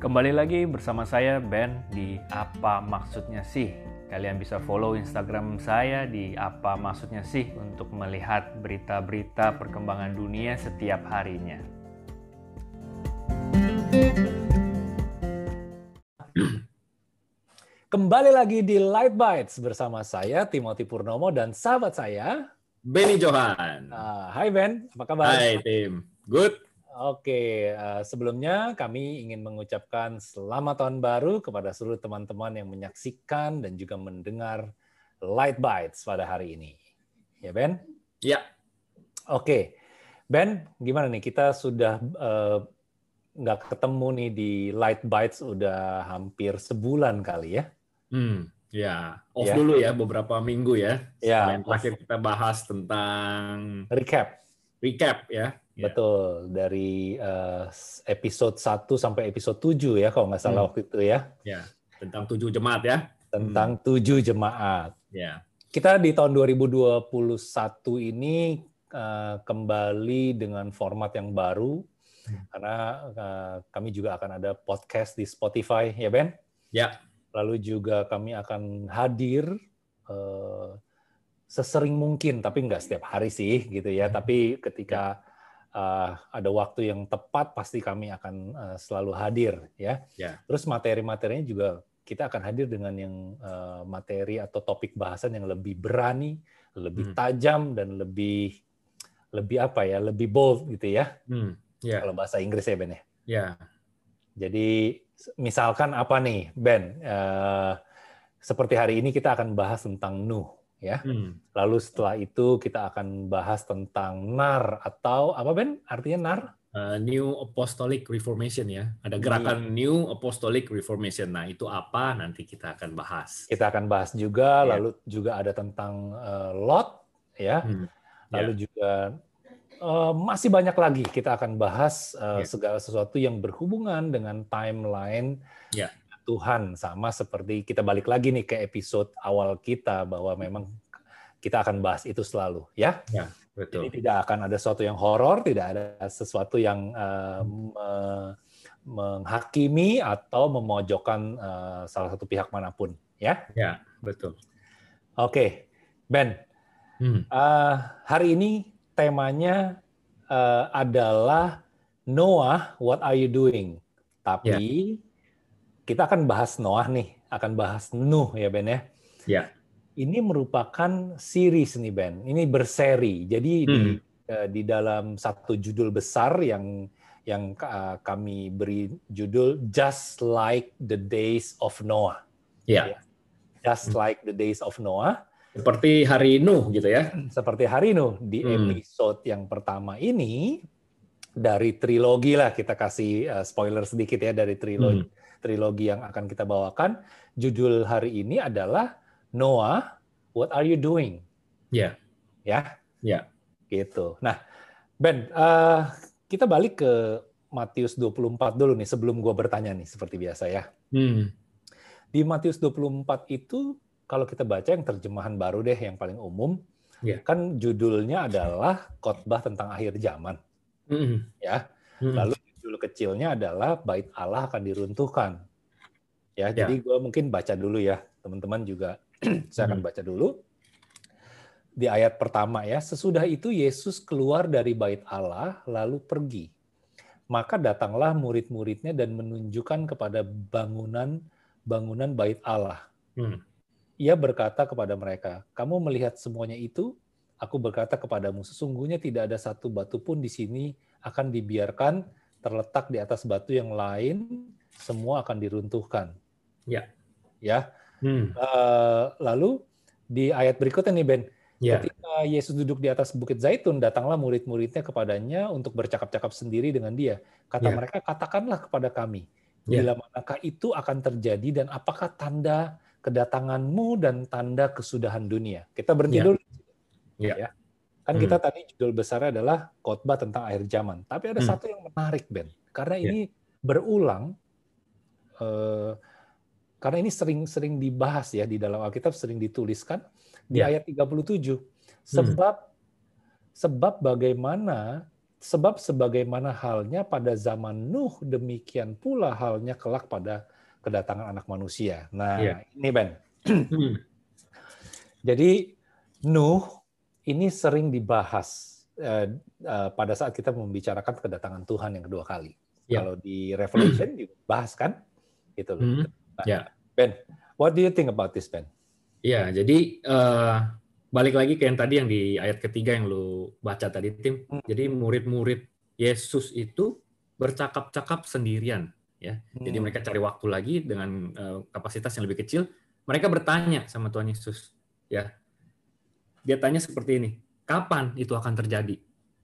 Kembali lagi bersama saya Ben di Apa Maksudnya Sih. Kalian bisa follow Instagram saya di Apa Maksudnya Sih untuk melihat berita-berita perkembangan dunia setiap harinya. Kembali lagi di Light Bites bersama saya Timothy Purnomo dan sahabat saya Benny Johan. Uh, hai Ben, apa kabar? Hai Tim, good. Oke, uh, sebelumnya kami ingin mengucapkan selamat tahun baru kepada seluruh teman-teman yang menyaksikan dan juga mendengar Light Bites pada hari ini. Ya Ben? Ya. Oke, Ben, gimana nih? Kita sudah uh, nggak ketemu nih di Light Bites udah hampir sebulan kali ya? Hmm, ya. Off ya. dulu ya beberapa minggu ya. Ya. Terakhir kita bahas tentang recap. Recap ya. Betul, dari uh, episode 1 sampai episode 7 ya kalau nggak salah hmm. waktu itu ya. Ya, tentang tujuh jemaat ya. Tentang hmm. tujuh jemaat. Ya. Kita di tahun 2021 ini uh, kembali dengan format yang baru hmm. karena uh, kami juga akan ada podcast di Spotify ya Ben. Ya. Lalu juga kami akan hadir uh, sesering mungkin, tapi nggak setiap hari sih gitu ya. Tapi ketika uh, ada waktu yang tepat, pasti kami akan uh, selalu hadir ya. ya. Terus materi-materinya juga kita akan hadir dengan yang uh, materi atau topik bahasan yang lebih berani, lebih hmm. tajam dan lebih lebih apa ya, lebih bold gitu ya. Hmm. Yeah. Kalau bahasa Inggris ya Ben ya. Ya. Jadi misalkan apa nih Ben? Uh, seperti hari ini kita akan bahas tentang Nuh, ya. Hmm. Lalu setelah itu kita akan bahas tentang Nar atau apa Ben? Artinya Nar? Uh, New Apostolic Reformation ya. Ada gerakan New Apostolic Reformation. Nah itu apa? Nanti kita akan bahas. Kita akan bahas juga. Yeah. Lalu juga ada tentang uh, Lot, ya. Hmm. Lalu yeah. juga Uh, masih banyak lagi kita akan bahas uh, yeah. segala sesuatu yang berhubungan dengan timeline yeah. Tuhan sama seperti kita balik lagi nih ke episode awal kita bahwa memang kita akan bahas itu selalu ya. Yeah, betul. Jadi tidak akan ada sesuatu yang horor, tidak ada sesuatu yang uh, me menghakimi atau memojokkan uh, salah satu pihak mana pun ya. Ya betul. Oke okay. Ben. Hmm. Uh, hari ini temanya uh, adalah Noah, what are you doing? Tapi yeah. Kita akan bahas Noah nih, akan bahas Nuh ya Ben ya. Ya. Ini merupakan series nih Ben. Ini berseri. Jadi hmm. di uh, di dalam satu judul besar yang yang uh, kami beri judul Just Like the Days of Noah. Yeah. Just like the days of Noah. Seperti hari Nuh gitu ya. Seperti hari Nuh di hmm. episode yang pertama ini dari trilogi lah kita kasih uh, spoiler sedikit ya dari trilogi hmm. Trilogi yang akan kita bawakan. Judul hari ini adalah Noah, what are you doing? Ya. Yeah. Ya. Yeah. Gitu. Nah, Ben, uh, kita balik ke Matius 24 dulu nih sebelum gua bertanya nih seperti biasa ya. Hmm. Di Matius 24 itu kalau kita baca yang terjemahan baru deh yang paling umum, yeah. kan judulnya adalah khotbah tentang akhir zaman, mm-hmm. ya. Mm-hmm. Lalu judul kecilnya adalah bait Allah akan diruntuhkan, ya. Yeah. Jadi gue mungkin baca dulu ya, teman-teman juga saya akan baca dulu di ayat pertama ya. Sesudah itu Yesus keluar dari bait Allah lalu pergi. Maka datanglah murid-muridnya dan menunjukkan kepada bangunan bangunan bait Allah. Hmm. Ia berkata kepada mereka, "Kamu melihat semuanya itu? Aku berkata kepadamu, sesungguhnya tidak ada satu batu pun di sini akan dibiarkan terletak di atas batu yang lain, semua akan diruntuhkan." Ya. Ya. Hmm. Uh, lalu di ayat berikutnya nih Ben, ya. ketika Yesus duduk di atas bukit Zaitun, datanglah murid-muridnya kepadanya untuk bercakap-cakap sendiri dengan dia. Kata ya. mereka, katakanlah kepada kami, Ya. bila manakah itu akan terjadi dan apakah tanda kedatanganmu dan tanda kesudahan dunia. Kita berhenti ya. dulu. Ya. ya. Kan hmm. kita tadi judul besarnya adalah khotbah tentang akhir zaman. Tapi ada hmm. satu yang menarik Ben, karena ya. ini berulang. Eh, karena ini sering-sering dibahas ya di dalam Alkitab sering dituliskan di ya. ayat 37. Sebab hmm. sebab bagaimana sebab sebagaimana halnya pada zaman Nuh demikian pula halnya kelak pada kedatangan anak manusia. Nah, Iya. ini Ben. Hmm. Jadi Nuh ini sering dibahas eh, eh, pada saat kita membicarakan kedatangan Tuhan yang kedua kali. Ya. Kalau di Revelation dibahas kan, gitu loh. Nah, Ya. Ben, what do you think about this, Ben? Iya, jadi eh, balik lagi ke yang tadi yang di ayat ketiga yang lu baca tadi, Tim. Hmm. Jadi murid-murid Yesus itu bercakap-cakap sendirian, ya. Jadi Hmm. mereka cari waktu lagi dengan eh, kapasitas yang lebih kecil. Mereka bertanya sama Tuhan Yesus, ya. Dia tanya seperti ini, kapan itu akan terjadi?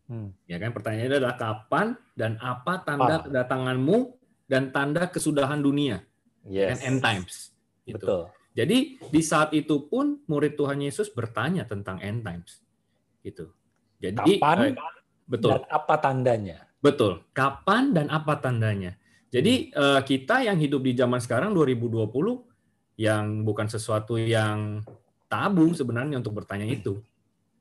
Hmm. Ya kan? Pertanyaannya adalah kapan dan apa tanda Ah. kedatanganmu dan tanda kesudahan dunia, kan? Yes. End times. Gitu. Betul. Jadi di saat itu pun murid Tuhan Yesus bertanya tentang end times. Gitu. Jadi Kapan eh, betul, dan apa tandanya? betul. Kapan dan apa tandanya? Jadi eh, kita yang hidup di zaman sekarang 2020 yang bukan sesuatu yang tabu sebenarnya untuk bertanya itu.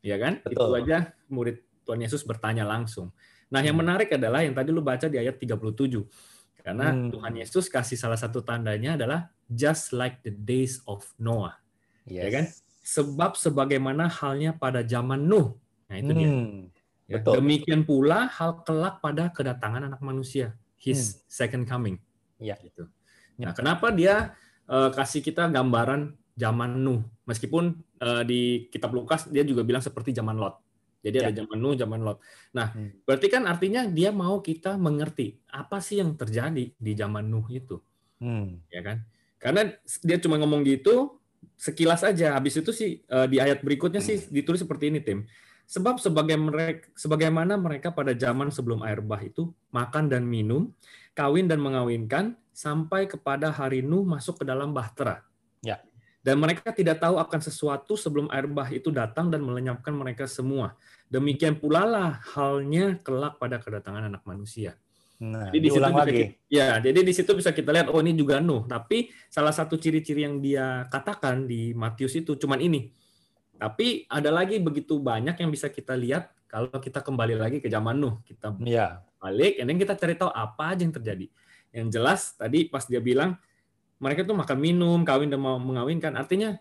Ya kan? Itu Betul. aja murid Tuhan Yesus bertanya langsung. Nah, yang Hmm. menarik adalah yang tadi lu baca di ayat 37. Karena Hmm. Tuhan Yesus kasih salah satu tandanya adalah just like the days of Noah. Yes. kan? Sebab sebagaimana halnya pada zaman Nuh. Nah, itu dia. Hmm. Ya, betul. Demikian pula hal kelak pada kedatangan anak manusia, his second coming. Hmm. Ya. Gitu. Ya. Nah, kenapa dia eh, kasih kita gambaran zaman Nuh? Meskipun eh, di kitab Lukas dia juga bilang seperti zaman Lot. Jadi Ya. ada zaman Nuh, zaman Lot. Nah, Hmm. berarti kan artinya dia mau kita mengerti apa sih yang terjadi di zaman Nuh itu, Hmm. ya kan? Karena dia cuma ngomong gitu sekilas aja. Habis itu sih eh, di ayat berikutnya sih ditulis seperti ini, Tim. Sebab sebagai mereka, sebagaimana mereka pada zaman sebelum air bah itu makan dan minum, kawin dan mengawinkan sampai kepada hari Nuh masuk ke dalam bahtera. Ya. Dan mereka tidak tahu akan sesuatu sebelum air bah itu datang dan melenyapkan mereka semua. Demikian pula lah halnya kelak pada kedatangan anak manusia. Nah, Jadi di situ bisa lagi. kita- ya, jadi di situ bisa kita lihat oh ini juga Nuh. Tapi salah satu ciri-ciri yang dia katakan di Matius itu cuman ini. Tapi ada lagi begitu banyak yang bisa kita lihat kalau kita kembali lagi ke zaman Nuh. Kita Ya. balik, then kita cari tahu apa aja yang terjadi. Yang jelas tadi pas dia bilang mereka tuh makan minum, kawin dan mau mengawinkan, artinya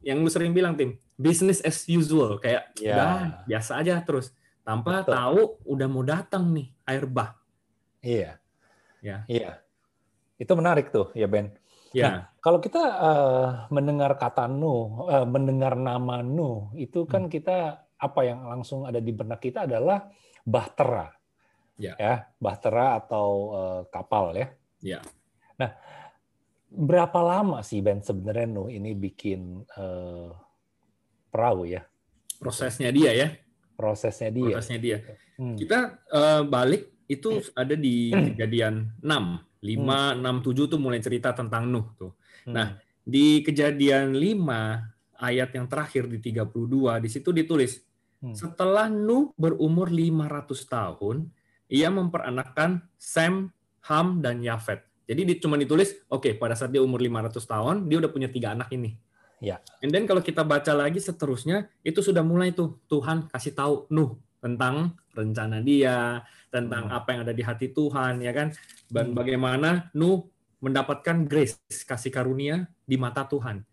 yang lu sering bilang tim, business as usual, kayak Ya. udah biasa aja terus, tanpa Betul. tahu udah mau datang nih air bah. Iya. Ya. Iya. Itu menarik tuh, ya Ben. Ya, Kalau kita eh, mendengar kata Nuh, eh, mendengar nama Nuh, itu kan Hmm. kita apa yang langsung ada di benak kita adalah bahtera. Ya. bahtera atau eh, kapal ya. Ya. Nah, berapa lama sih Ben sebenarnya Nuh ini bikin eh, perahu ya? prosesnya dia ya, Prosesnya dia. prosesnya dia. Hmm. Kita eh, balik itu ada di kejadian 6, 5, 6, 7 tuh mulai cerita tentang Nuh tuh. Hmm. Nah, Di kejadian 5 ayat yang terakhir di 32 di situ ditulis Hmm. setelah Nuh berumur 500 tahun ia memperanakkan Sem, Ham dan Yafet. Jadi di- cuma ditulis oke pada saat dia umur 500 tahun dia udah punya tiga anak ini. Ya. And then kalau kita baca lagi seterusnya itu sudah mulai tuh Tuhan kasih tahu Nuh tentang rencana dia, tentang Hmm. apa yang ada di hati Tuhan ya kan. Dan Hmm. bagaimana Nuh mendapatkan grace, kasih karunia di mata Tuhan.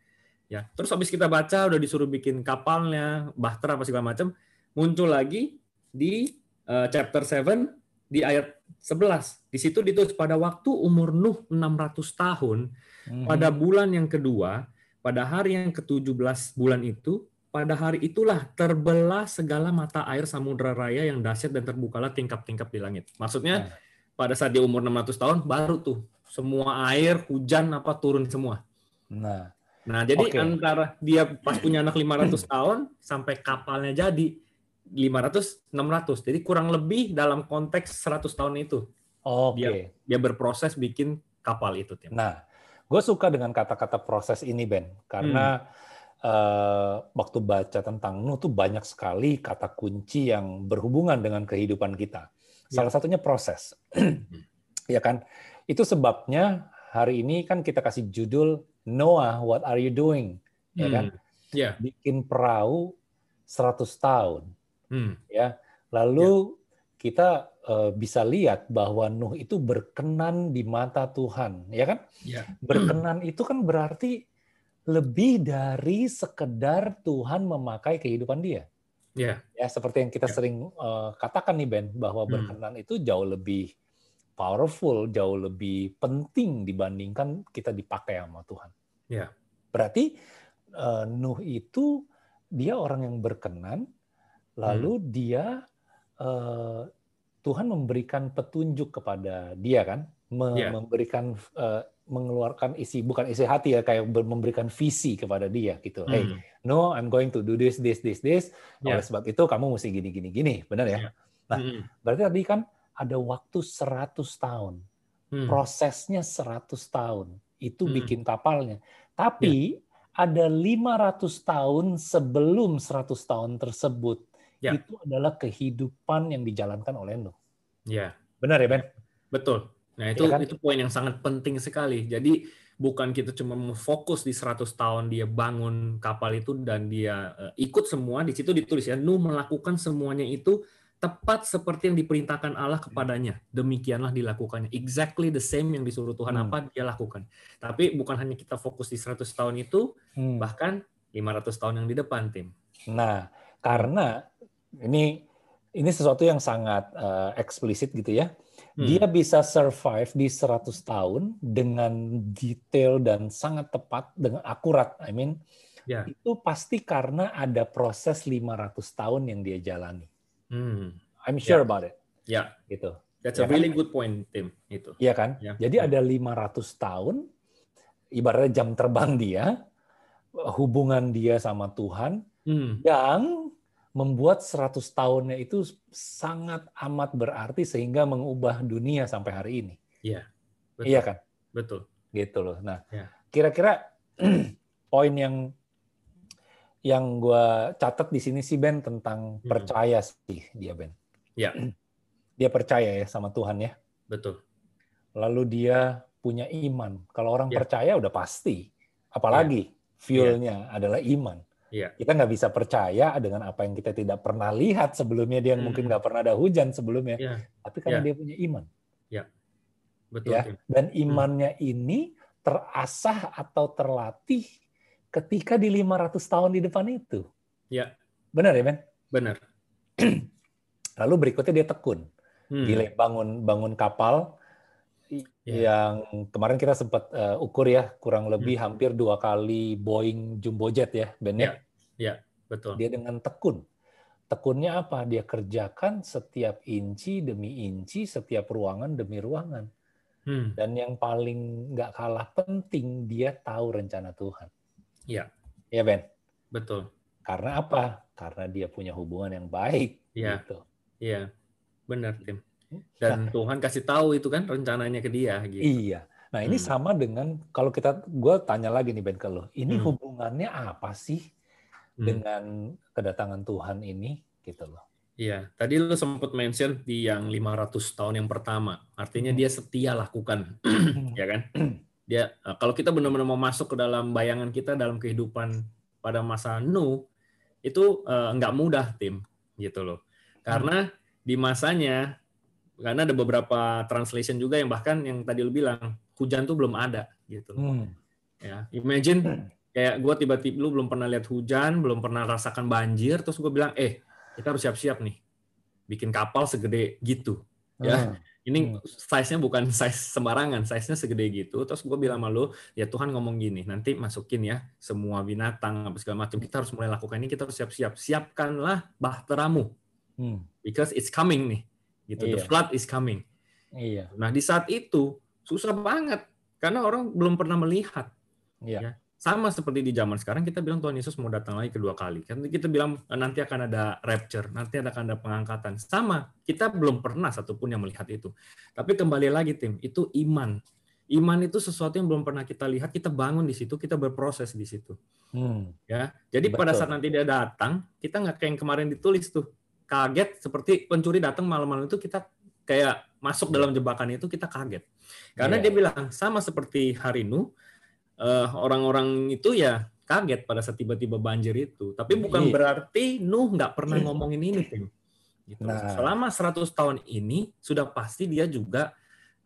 Ya, terus habis kita baca udah disuruh bikin kapalnya, bahtera apa segala macam, muncul lagi di eh, chapter 7 di ayat 11. Di situ ditulis pada waktu umur Nuh 600 tahun, Mhm. pada bulan yang kedua, pada hari yang ke-17 bulan itu, pada hari itulah terbelah segala mata air samudra raya yang dahsyat dan terbukalah tingkap-tingkap di langit. Maksudnya pada saat dia umur 600 tahun baru tuh semua air, hujan apa turun semua. Nah, Nah, jadi Oke. antara dia pas punya anak 500 tahun sampai kapalnya jadi 500 600. Jadi kurang lebih dalam konteks 100 tahun itu oke. Dia- dia berproses bikin kapal itu, Tim. Nah, gue suka dengan kata-kata proses ini Ben, karena eh, waktu baca tentang Nuh tuh banyak sekali kata kunci yang berhubungan dengan kehidupan kita. Salah satunya proses, ya kan? Itu sebabnya hari ini kan kita kasih judul Noah, what are you doing? Ya kan? Hmm. Ya. Bikin perahu 100 tahun. Hmm. ya. Lalu kita uh, bisa lihat bahwa Nuh itu berkenan di mata Tuhan, ya kan? Ya. Berkenan itu kan berarti lebih dari sekedar Tuhan memakai kehidupan dia. Ya. Ya, seperti yang kita Ya. sering uh, katakan nih Ben, bahwa Hmm. berkenan itu jauh lebih powerful, jauh lebih penting dibandingkan kita dipakai sama Tuhan. Ya. Berarti uh, Nuh itu dia orang yang berkenan, lalu dia uh, Tuhan memberikan petunjuk kepada dia kan, Me- Ya. memberikan uh, mengeluarkan isi bukan isi hati ya kayak ber- memberikan visi kepada dia gitu. Hey, Hmm. no, I'm going to do this, this, this, this. Ya. Oleh sebab itu kamu mesti gini, gini, gini, benar ya? Ya. Nah, Hmm. Berarti tadi kan ada waktu 100 tahun, Hmm. prosesnya 100 tahun, itu Hmm. bikin kapalnya. Tapi ada 500 tahun sebelum 100 tahun tersebut, Ya. itu adalah kehidupan yang dijalankan oleh Nuh. Ya. Benar ya Ben? Betul. Nah, itu Iya kan? itu poin yang sangat penting sekali. Jadi bukan kita cuma fokus di 100 tahun dia bangun kapal itu dan dia eh, ikut semua di situ ditulis ya Nuh melakukan semuanya itu tepat seperti yang diperintahkan Allah kepadanya. Demikianlah dilakukannya. Exactly the same yang disuruh Tuhan Hmm. apa dia lakukan. Tapi bukan hanya kita fokus di 100 tahun itu, Hmm. bahkan 500 tahun yang di depan, tim. Nah, karena ini ini sesuatu yang sangat eh, eksplisit gitu ya. Hmm. Dia bisa survive di 100 tahun dengan detail dan sangat tepat dengan akurat. I mean, Ya. itu pasti karena ada proses 500 tahun yang dia jalani. Hmm. I'm sure Ya. about it. Ya, Gitu. that's Ya a kan? really good point, Tim. Itu. Iya kan? Ya. Jadi ada 500 tahun ibaratnya jam terbang dia, hubungan dia sama Tuhan Hmm. yang membuat 100 tahunnya itu sangat amat berarti sehingga mengubah dunia sampai hari ini. Iya. Betul. Iya kan? Betul. Gitu loh. Nah, Ya. kira-kira poin yang yang gue catat di sini sih Ben tentang Hmm. percaya sih dia Ben. Ya. Dia percaya ya sama Tuhan ya. Betul. Lalu dia punya iman. Kalau orang Ya. percaya udah pasti. Apalagi fuelnya adalah iman. Iya. Kita nggak bisa percaya dengan apa yang kita tidak pernah lihat sebelumnya. Dia Hmm. mungkin nggak pernah ada hujan sebelumnya. Iya. Tapi karena Ya. dia punya iman. Betul. ya dan imannya ini terasah atau terlatih ketika di 500 tahun di depan itu Ya. benar ya Ben Benar. lalu berikutnya dia tekun Hmm. gile bangun bangun kapal Ya. yang kemarin kita sempat eh, ukur ya kurang lebih Hmm. hampir dua kali Boeing jumbo jet ya Ben ya Ya. Betul. dia dengan tekun tekunnya apa dia kerjakan setiap inci demi inci setiap ruangan demi ruangan Hmm. dan yang paling nggak kalah penting dia tahu rencana Tuhan Ya. ya Ben Betul. karena apa karena dia punya hubungan yang baik Iya. gitu Iya. Benar, Tim. Dan Tuhan kasih tahu itu kan rencananya ke dia gitu. iya nah ini Hmm. sama dengan kalau kita gue tanya lagi nih Ben ke lo ini Hmm. hubungannya apa sih Hmm. dengan kedatangan Tuhan ini gitu loh Iya, tadi lu sempat mention di yang 500 tahun yang pertama. Artinya Hmm. dia setia lakukan, ya kan? Dia eh, kalau kita benar-benar mau masuk ke dalam bayangan kita dalam kehidupan pada masa Nuh itu eh, nggak mudah, tim, gitu loh. Karena di masanya karena ada beberapa translation juga yang bahkan yang tadi lu bilang hujan tuh belum ada, gitu. Hmm. Ya, imagine kayak gue tiba-tiba lu belum pernah lihat hujan, belum pernah rasakan banjir, terus gue bilang, eh kita harus siap-siap nih, bikin kapal segede gitu. Ya. Hmm. Ini size-nya bukan size sembarangan, size-nya segede gitu. Terus gue bilang sama lu, ya Tuhan ngomong gini, nanti masukin ya semua binatang apa segala macam. Kita harus mulai lakukan ini, kita harus siap-siap. Siapkanlah bahteramu, Hmm. because it's coming nih. Gitu, the Iya. flood is coming. iya Nah di saat itu susah banget karena orang belum pernah melihat. iya Ya. Sama seperti di zaman sekarang kita bilang Tuhan Yesus mau datang lagi kedua kali. Kan kita bilang "Eh, nanti akan ada rapture, nanti akan ada pengangkatan. Sama, kita belum pernah satupun yang melihat itu. Tapi kembali lagi tim, itu iman. Iman itu sesuatu yang belum pernah kita lihat, kita bangun di situ, kita berproses di situ. Hmm. Ya, jadi pada Betul. saat nanti dia datang, kita nggak kayak yang kemarin ditulis tuh kaget seperti pencuri datang malam-malam itu kita kayak masuk dalam jebakan itu kita kaget. Karena Iya. dia bilang sama seperti hari Nuh, eh, orang-orang itu ya kaget pada saat tiba-tiba banjir itu. Tapi bukan Iya. berarti Nuh nggak pernah ngomongin ini, Tim. Gitu. Nah. Selama 100 tahun ini sudah pasti dia juga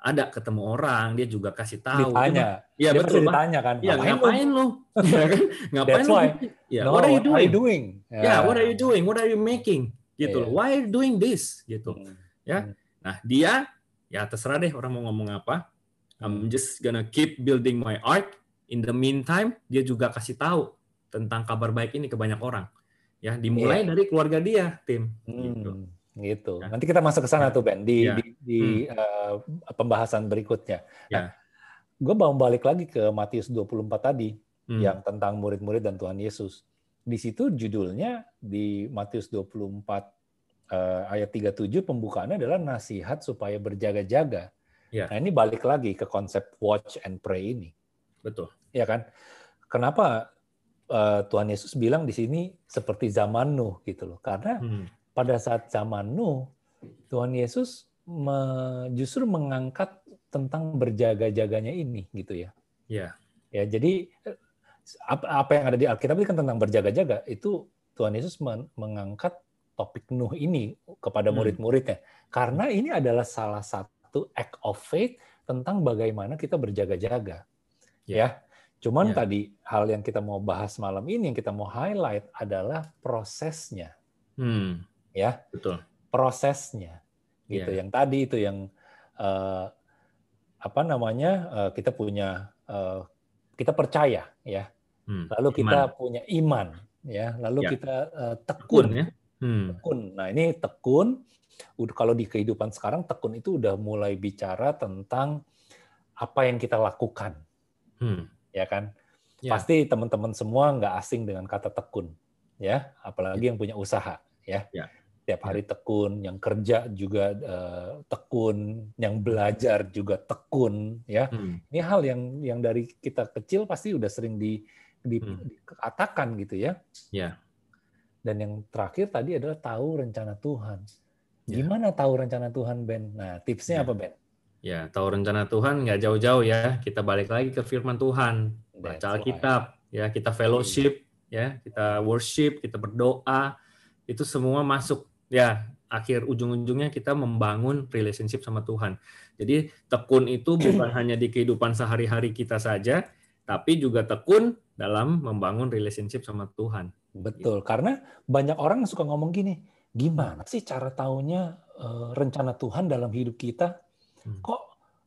ada ketemu orang, dia juga kasih tahu. Ditanya. Iya Dia betul, ditanya kan. Iya, ngapain lu? Iya kan? Ngapain That's lu? why. Ya, No, what are you doing? doing? Ya, what are you doing? What are you making? Gitu. Iya. loh. Why are you doing this? Gitu. Hmm. Ya. Nah, dia ya terserah deh orang mau ngomong apa. I'm just gonna keep building my art. In the meantime, dia juga kasih tahu tentang kabar baik ini ke banyak orang. Ya, dimulai dari keluarga dia, tim. Gitu. Hmm, gitu. Ya. Nanti kita masuk ke sana tuh Ben di Ya. di, di, eh, pembahasan berikutnya. Ya. gue mau balik lagi ke Matius 24 tadi Hmm. yang tentang murid-murid dan Tuhan Yesus. Di situ judulnya di Matius 24 eh, ayat 37 pembukaannya adalah nasihat supaya berjaga-jaga. Ya. Nah, ini balik lagi ke konsep watch and pray ini. Betul. Ya kan? Kenapa eh, Tuhan Yesus bilang di sini seperti zaman Nuh gitu loh. Karena Hmm. pada saat zaman Nuh, Tuhan Yesus me- justru mengangkat tentang berjaga-jaganya ini gitu ya. Ya. Ya, jadi apa, yang ada di Alkitab itu kan tentang berjaga-jaga itu Tuhan Yesus men- mengangkat topik Nuh ini kepada Hmm. murid-muridnya karena ini adalah salah satu act of faith tentang bagaimana kita berjaga-jaga. Ya. Ya. Cuman Ya. tadi hal yang kita mau bahas malam ini yang kita mau highlight adalah prosesnya Hmm. ya Betul. prosesnya gitu Iya. yang tadi itu yang eh, apa namanya eh, kita punya eh, kita percaya ya Hmm. lalu kita Iman. punya iman ya lalu Ya. kita eh, Tekun tekun ya. Hmm. tekun nah ini tekun udah kalau di kehidupan sekarang tekun itu udah mulai bicara tentang apa yang kita lakukan Hmm. ya kan Ya. pasti teman-teman semua nggak asing dengan kata tekun ya apalagi yang punya usaha ya Ya. Tiap hari tekun yang kerja juga eh, tekun yang belajar juga tekun ya Hmm. ini hal yang yang dari kita kecil pasti udah sering di, di- Hmm. dikatakan gitu ya Ya. dan yang terakhir tadi adalah tahu rencana Tuhan Ya. gimana tahu rencana Tuhan Ben nah tipsnya Ya. apa Ben Ya, tahu rencana Tuhan nggak jauh-jauh ya. Kita balik lagi ke firman Tuhan, baca right. Alkitab, ya kita fellowship, ya kita worship, kita berdoa, itu semua masuk. Ya, akhir ujung-ujungnya kita membangun relationship sama Tuhan. Jadi tekun itu bukan hanya di kehidupan sehari-hari kita saja, tapi juga tekun dalam membangun relationship sama Tuhan. Betul, karena banyak orang suka ngomong gini, gimana sih cara taunya eh, rencana Tuhan dalam hidup kita? Hmm. Kok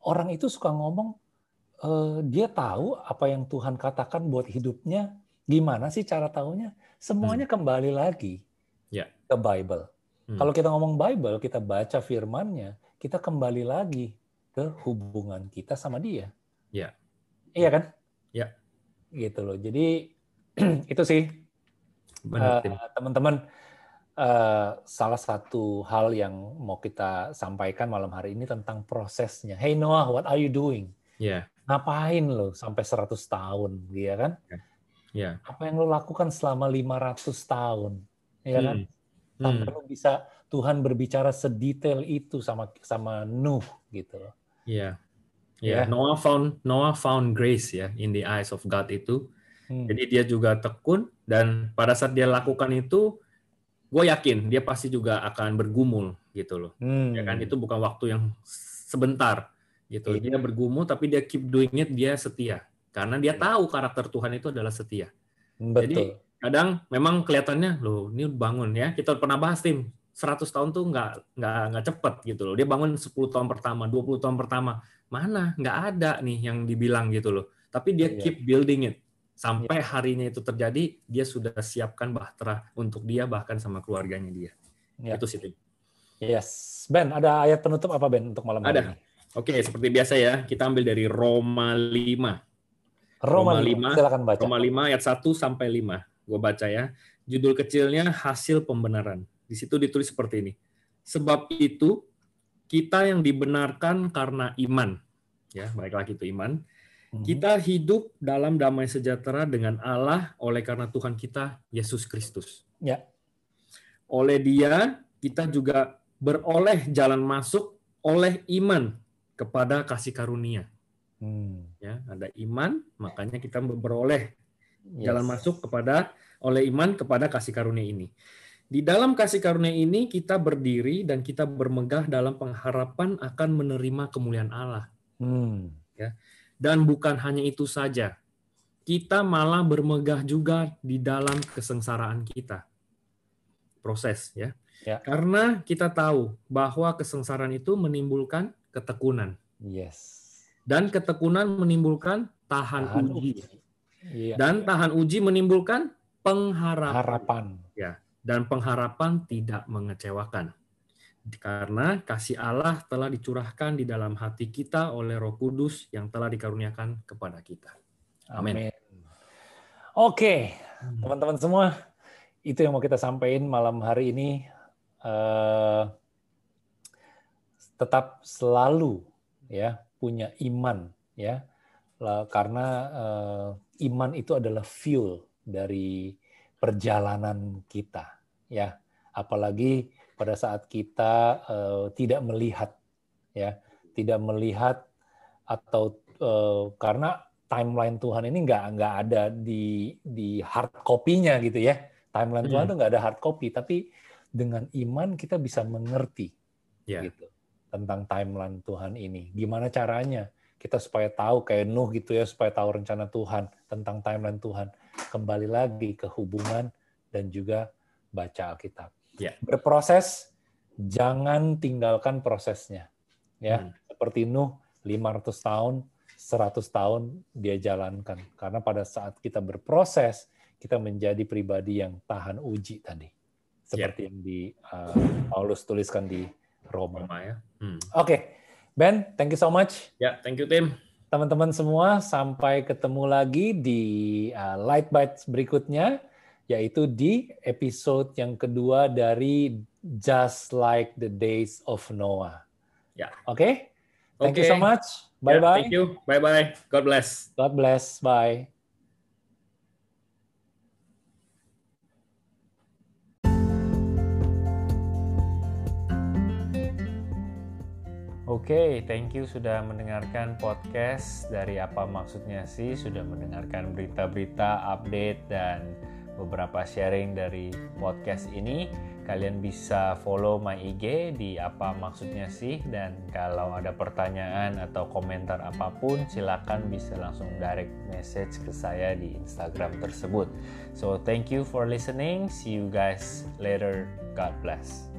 orang itu suka ngomong eh, dia tahu apa yang Tuhan katakan buat hidupnya? Gimana sih cara taunya? Semuanya kembali lagi Ya. ke Bible. Hmm. Kalau kita ngomong Bible, kita baca firman-Nya, kita kembali lagi ke hubungan kita sama Dia. Ya. Iya kan? Ya. Gitu loh. Jadi itu sih Eh, teman-teman eh, salah satu hal yang mau kita sampaikan malam hari ini tentang prosesnya. Hey Noah, what are you doing? Ya, Ngapain lo sampai 100 tahun, ya kan? ya. Apa yang lo lakukan selama 500 tahun, ya kan? Hmm. Hmm. lo bisa Tuhan berbicara sedetail itu sama sama Nuh gitu loh. Iya. Ya. Ya, Noah found Noah found grace ya in the eyes of God itu. Hmm. Jadi dia juga tekun dan pada saat dia lakukan itu, gue yakin dia pasti juga akan bergumul gitu loh. Hmm. Ya kan itu bukan waktu yang sebentar gitu. Iya. Dia bergumul tapi dia keep doing it, dia setia. Karena dia Iya. tahu karakter Tuhan itu adalah setia. Betul. Kadang memang kelihatannya loh, ini bangun ya. Kita pernah bahas tim 100 tahun tuh nggak nggak nggak cepet gitu loh. Dia bangun 10 tahun pertama, 20 tahun pertama. Mana? Nggak ada nih yang dibilang gitu loh. Tapi dia Iya. keep building it. Sampai harinya itu terjadi, dia sudah siapkan bahtera untuk dia bahkan sama keluarganya dia. Ya. Itu sih. Tim. Yes. Ben, ada ayat penutup apa Ben untuk malam hari Ada. ini? Oke, seperti biasa ya, kita ambil dari Roma 5. Roma, Roma 5, 5, silakan baca. Roma 5 ayat 1 sampai 5. Gue baca ya. Judul kecilnya hasil pembenaran. Di situ ditulis seperti ini. Sebab itu kita yang dibenarkan karena iman. Ya, baik lagi itu iman. Mhm. Kita hidup dalam damai sejahtera dengan Allah oleh karena Tuhan kita Yesus Kristus. Ya. Oleh Dia kita juga beroleh jalan masuk oleh iman kepada kasih karunia. Hmm. Ya, ada iman, makanya kita beroleh Yes. jalan masuk kepada oleh iman kepada kasih karunia ini. di dalam kasih karunia ini kita berdiri dan kita bermegah dalam pengharapan akan menerima kemuliaan Allah. Hmm. Dan bukan hanya itu saja, kita malah bermegah juga di dalam kesengsaraan kita. Proses ya. Ya. Karena kita tahu bahwa kesengsaraan itu menimbulkan ketekunan Yes. dan ketekunan menimbulkan tahan, Tahan uji. Iya. Dan tahan uji menimbulkan pengharapan. harapan. Dan pengharapan tidak mengecewakan. Karena kasih Allah telah dicurahkan di dalam hati kita oleh roh kudus yang telah dikaruniakan kepada kita. Amin. Amin. Oke, teman-teman semua, itu yang mau kita sampaikan malam hari ini. Eh, tetap selalu ya punya iman ya, karena eh, iman itu adalah fuel dari perjalanan kita ya. Apalagi pada saat kita eh, tidak melihat ya, tidak melihat atau eh, karena timeline Tuhan ini nggak nggak ada di di hard copy-nya gitu ya. Timeline Tuhan Hmm. itu nggak ada hard copy, tapi dengan iman kita bisa mengerti Ya. gitu tentang timeline Tuhan ini. Gimana caranya kita supaya tahu kayak Nuh gitu ya, supaya tahu rencana Tuhan tentang timeline Tuhan. Kembali lagi ke hubungan dan juga baca Alkitab. Ya. Berproses, jangan tinggalkan prosesnya. Ya, Hmm. seperti Nuh 500 tahun, 100 tahun dia jalankan. Karena pada saat kita berproses, kita menjadi pribadi yang tahan uji tadi. Seperti yang di uh, Paulus tuliskan di Roma. Roma ya. Hmm. Oke, Ben, thank you so much. Ya, thank you Tim. Teman-teman semua, sampai ketemu lagi di uh, Light Bites berikutnya, yaitu di episode yang kedua dari Just Like the Days of Noah. Ya. Oke, thank you Oke. so much. Ya, Bye-bye. thank you. Bye-bye. God bless. God bless. Bye. Oke, thank you sudah mendengarkan podcast dari apa maksudnya sih, sudah mendengarkan berita-berita, update dan beberapa sharing dari podcast ini. Kalian bisa follow my IG di apa maksudnya sih dan kalau ada pertanyaan atau komentar apa pun silakan bisa langsung direct message ke saya di Instagram tersebut. So thank you for listening. See you guys later. God bless.